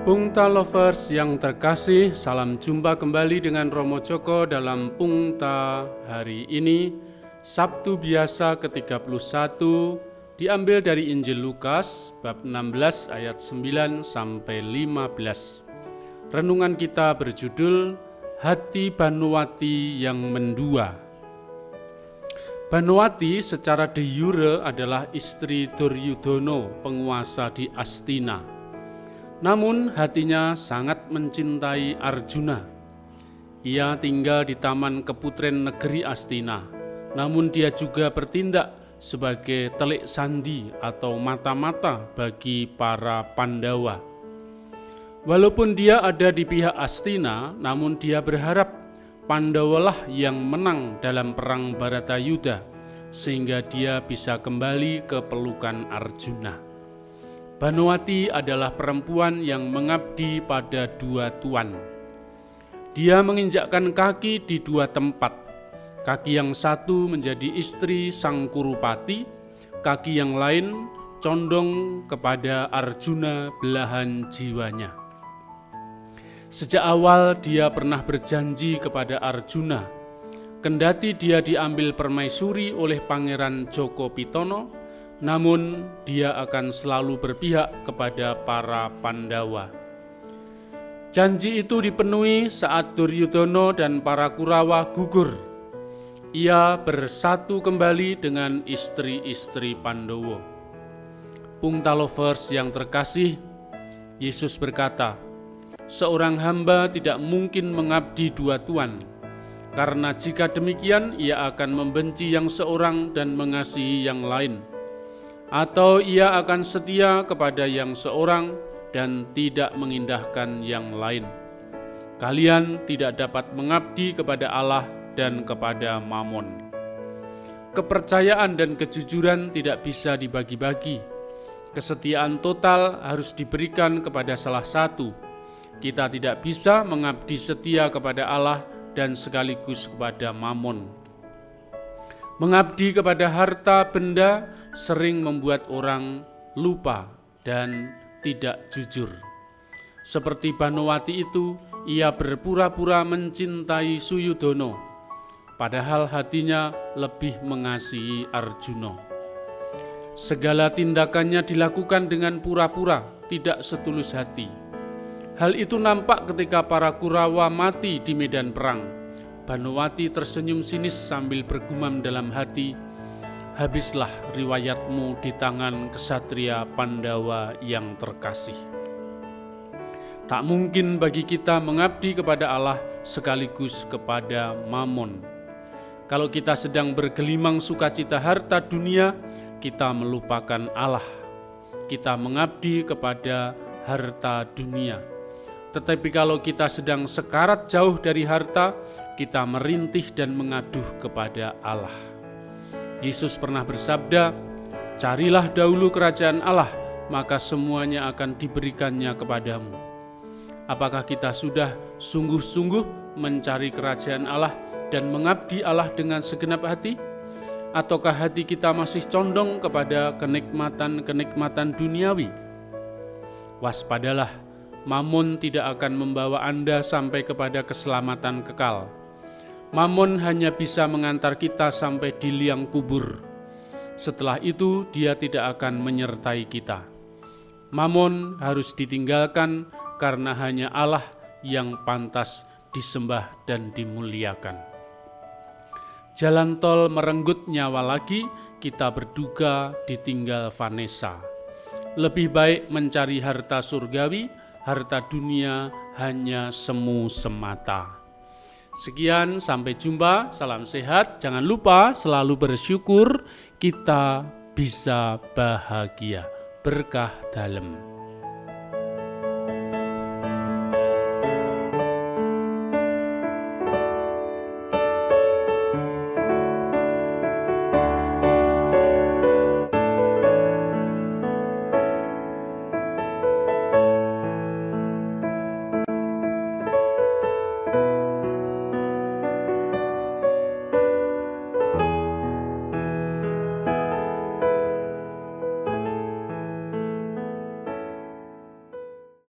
Pungta Lovers yang terkasih, salam jumpa kembali dengan Romo Joko dalam Pungta hari ini, Sabtu biasa ke-31, diambil dari Injil Lukas, bab 16 ayat 9 sampai 15. Renungan kita berjudul Hati Banuwati yang Mendua. Banuwati secara de jure adalah istri Duryudono, penguasa di Astina namun hatinya sangat mencintai Arjuna. Ia tinggal di taman keputren negeri Astina, namun dia juga bertindak sebagai telik sandi atau mata-mata bagi para Pandawa. Walaupun dia ada di pihak Astina, namun dia berharap Pandawalah yang menang dalam perang Baratayuda, sehingga dia bisa kembali ke pelukan Arjuna. Banuwati adalah perempuan yang mengabdi pada dua tuan. Dia menginjakkan kaki di dua tempat. Kaki yang satu menjadi istri sang Kurupati, kaki yang lain condong kepada Arjuna belahan jiwanya. Sejak awal dia pernah berjanji kepada Arjuna, kendati dia diambil permaisuri oleh Pangeran Joko Pitono, namun dia akan selalu berpihak kepada para Pandawa. Janji itu dipenuhi saat Duryudono dan para Kurawa gugur. Ia bersatu kembali dengan istri-istri Pandowo. Pungta lovers yang terkasih, Yesus berkata, Seorang hamba tidak mungkin mengabdi dua tuan, karena jika demikian ia akan membenci yang seorang dan mengasihi yang lain atau ia akan setia kepada yang seorang dan tidak mengindahkan yang lain. Kalian tidak dapat mengabdi kepada Allah dan kepada Mamon. Kepercayaan dan kejujuran tidak bisa dibagi-bagi. Kesetiaan total harus diberikan kepada salah satu. Kita tidak bisa mengabdi setia kepada Allah dan sekaligus kepada Mamon. Mengabdi kepada harta benda sering membuat orang lupa dan tidak jujur. Seperti Banowati itu, ia berpura-pura mencintai Suyudono, padahal hatinya lebih mengasihi Arjuno. Segala tindakannya dilakukan dengan pura-pura, tidak setulus hati. Hal itu nampak ketika para Kurawa mati di medan perang Banowati tersenyum sinis sambil bergumam dalam hati, Habislah riwayatmu di tangan kesatria Pandawa yang terkasih. Tak mungkin bagi kita mengabdi kepada Allah sekaligus kepada Mamon. Kalau kita sedang bergelimang sukacita harta dunia, kita melupakan Allah. Kita mengabdi kepada harta dunia. Tetapi kalau kita sedang sekarat jauh dari harta, kita merintih dan mengaduh kepada Allah. Yesus pernah bersabda, "Carilah dahulu kerajaan Allah, maka semuanya akan diberikannya kepadamu." Apakah kita sudah sungguh-sungguh mencari kerajaan Allah dan mengabdi Allah dengan segenap hati? Ataukah hati kita masih condong kepada kenikmatan-kenikmatan duniawi? Waspadalah, Mamun tidak akan membawa Anda sampai kepada keselamatan kekal Mamon hanya bisa mengantar kita sampai di liang kubur. Setelah itu, dia tidak akan menyertai kita. Mamon harus ditinggalkan karena hanya Allah yang pantas disembah dan dimuliakan. Jalan tol merenggut nyawa lagi, kita berduka ditinggal Vanessa. Lebih baik mencari harta surgawi, harta dunia hanya semu semata. Sekian, sampai jumpa. Salam sehat. Jangan lupa selalu bersyukur kita bisa bahagia. Berkah dalam.